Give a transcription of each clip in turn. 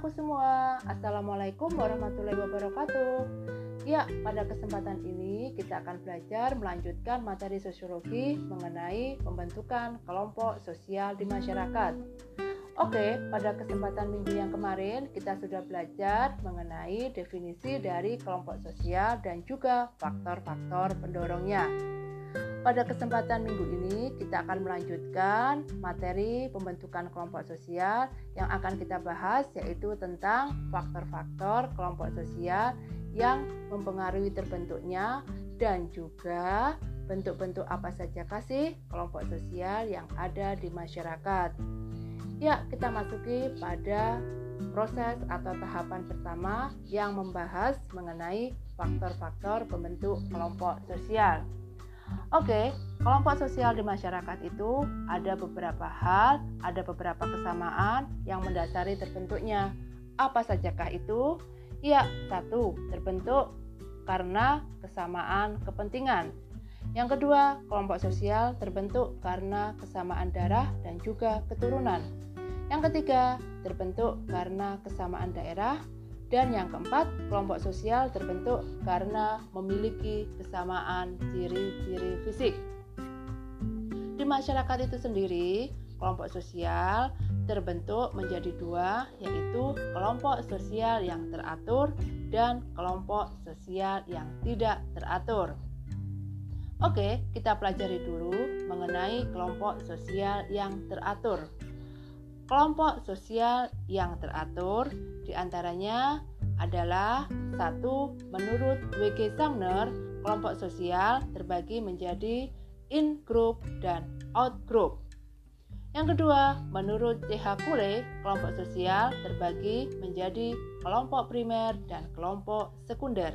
anakku semua, Assalamualaikum warahmatullahi wabarakatuh. Ya, pada kesempatan ini kita akan belajar melanjutkan materi sosiologi mengenai pembentukan kelompok sosial di masyarakat. Oke, pada kesempatan minggu yang kemarin kita sudah belajar mengenai definisi dari kelompok sosial dan juga faktor-faktor pendorongnya. Pada kesempatan minggu ini, kita akan melanjutkan materi pembentukan kelompok sosial yang akan kita bahas, yaitu tentang faktor-faktor kelompok sosial yang mempengaruhi terbentuknya dan juga bentuk-bentuk apa saja kasih kelompok sosial yang ada di masyarakat. Ya, kita masuki pada proses atau tahapan pertama yang membahas mengenai faktor-faktor pembentuk kelompok sosial. Oke, kelompok sosial di masyarakat itu ada beberapa hal, ada beberapa kesamaan yang mendasari terbentuknya. Apa sajakah itu? Ya, satu, terbentuk karena kesamaan kepentingan. Yang kedua, kelompok sosial terbentuk karena kesamaan darah dan juga keturunan. Yang ketiga, terbentuk karena kesamaan daerah dan yang keempat, kelompok sosial terbentuk karena memiliki kesamaan ciri-ciri fisik. Di masyarakat itu sendiri, kelompok sosial terbentuk menjadi dua, yaitu kelompok sosial yang teratur dan kelompok sosial yang tidak teratur. Oke, kita pelajari dulu mengenai kelompok sosial yang teratur. Kelompok sosial yang teratur di antaranya adalah satu menurut W.G. Sumner kelompok sosial terbagi menjadi in group dan out group. Yang kedua, menurut C.H. Kule, kelompok sosial terbagi menjadi kelompok primer dan kelompok sekunder.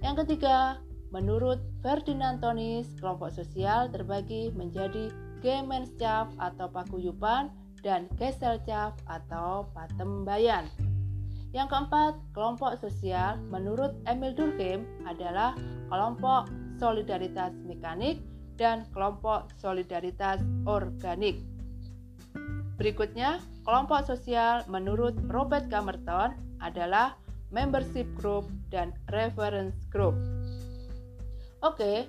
Yang ketiga, menurut Ferdinand Tonis, kelompok sosial terbagi menjadi Gemeinschaft atau paguyuban dan Gesellschaft atau patembayan. Yang keempat, kelompok sosial menurut Emil Durkheim adalah kelompok solidaritas mekanik dan kelompok solidaritas organik. Berikutnya, kelompok sosial menurut Robert Camerton adalah membership group dan reference group. Oke,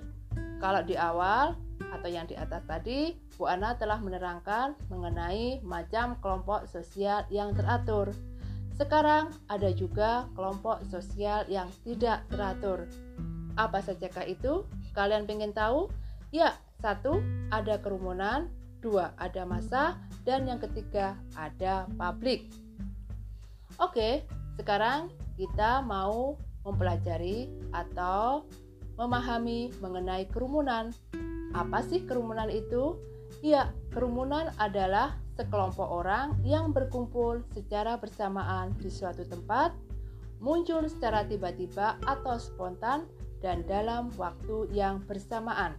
kalau di awal atau yang di atas tadi, Bu Ana telah menerangkan mengenai macam kelompok sosial yang teratur. Sekarang ada juga kelompok sosial yang tidak teratur. Apa sajakah itu? Kalian ingin tahu? Ya, satu, ada kerumunan, dua, ada masa, dan yang ketiga, ada publik. Oke, sekarang kita mau mempelajari atau memahami mengenai kerumunan. Apa sih kerumunan itu? Ya, kerumunan adalah sekelompok orang yang berkumpul secara bersamaan di suatu tempat, muncul secara tiba-tiba atau spontan, dan dalam waktu yang bersamaan.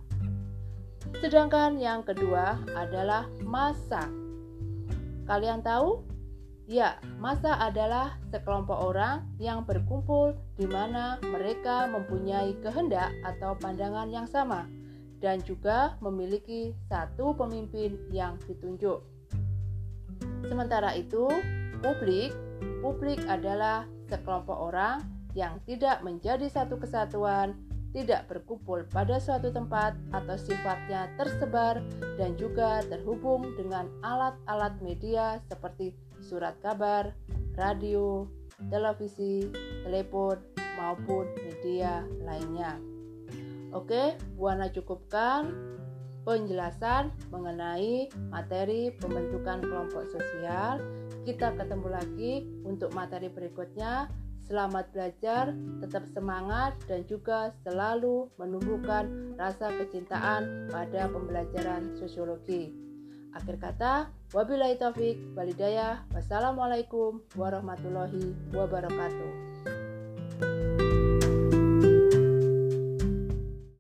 Sedangkan yang kedua adalah masa. Kalian tahu? Ya, masa adalah sekelompok orang yang berkumpul di mana mereka mempunyai kehendak atau pandangan yang sama dan juga memiliki satu pemimpin yang ditunjuk. Sementara itu, publik, publik adalah sekelompok orang yang tidak menjadi satu kesatuan, tidak berkumpul pada suatu tempat atau sifatnya tersebar dan juga terhubung dengan alat-alat media seperti surat kabar, radio, televisi, telepon, maupun media lainnya. Oke, Buana cukupkan penjelasan mengenai materi pembentukan kelompok sosial. Kita ketemu lagi untuk materi berikutnya. Selamat belajar, tetap semangat, dan juga selalu menumbuhkan rasa kecintaan pada pembelajaran sosiologi. Akhir kata, wabillahi taufik, walidayah, wassalamualaikum warahmatullahi wabarakatuh.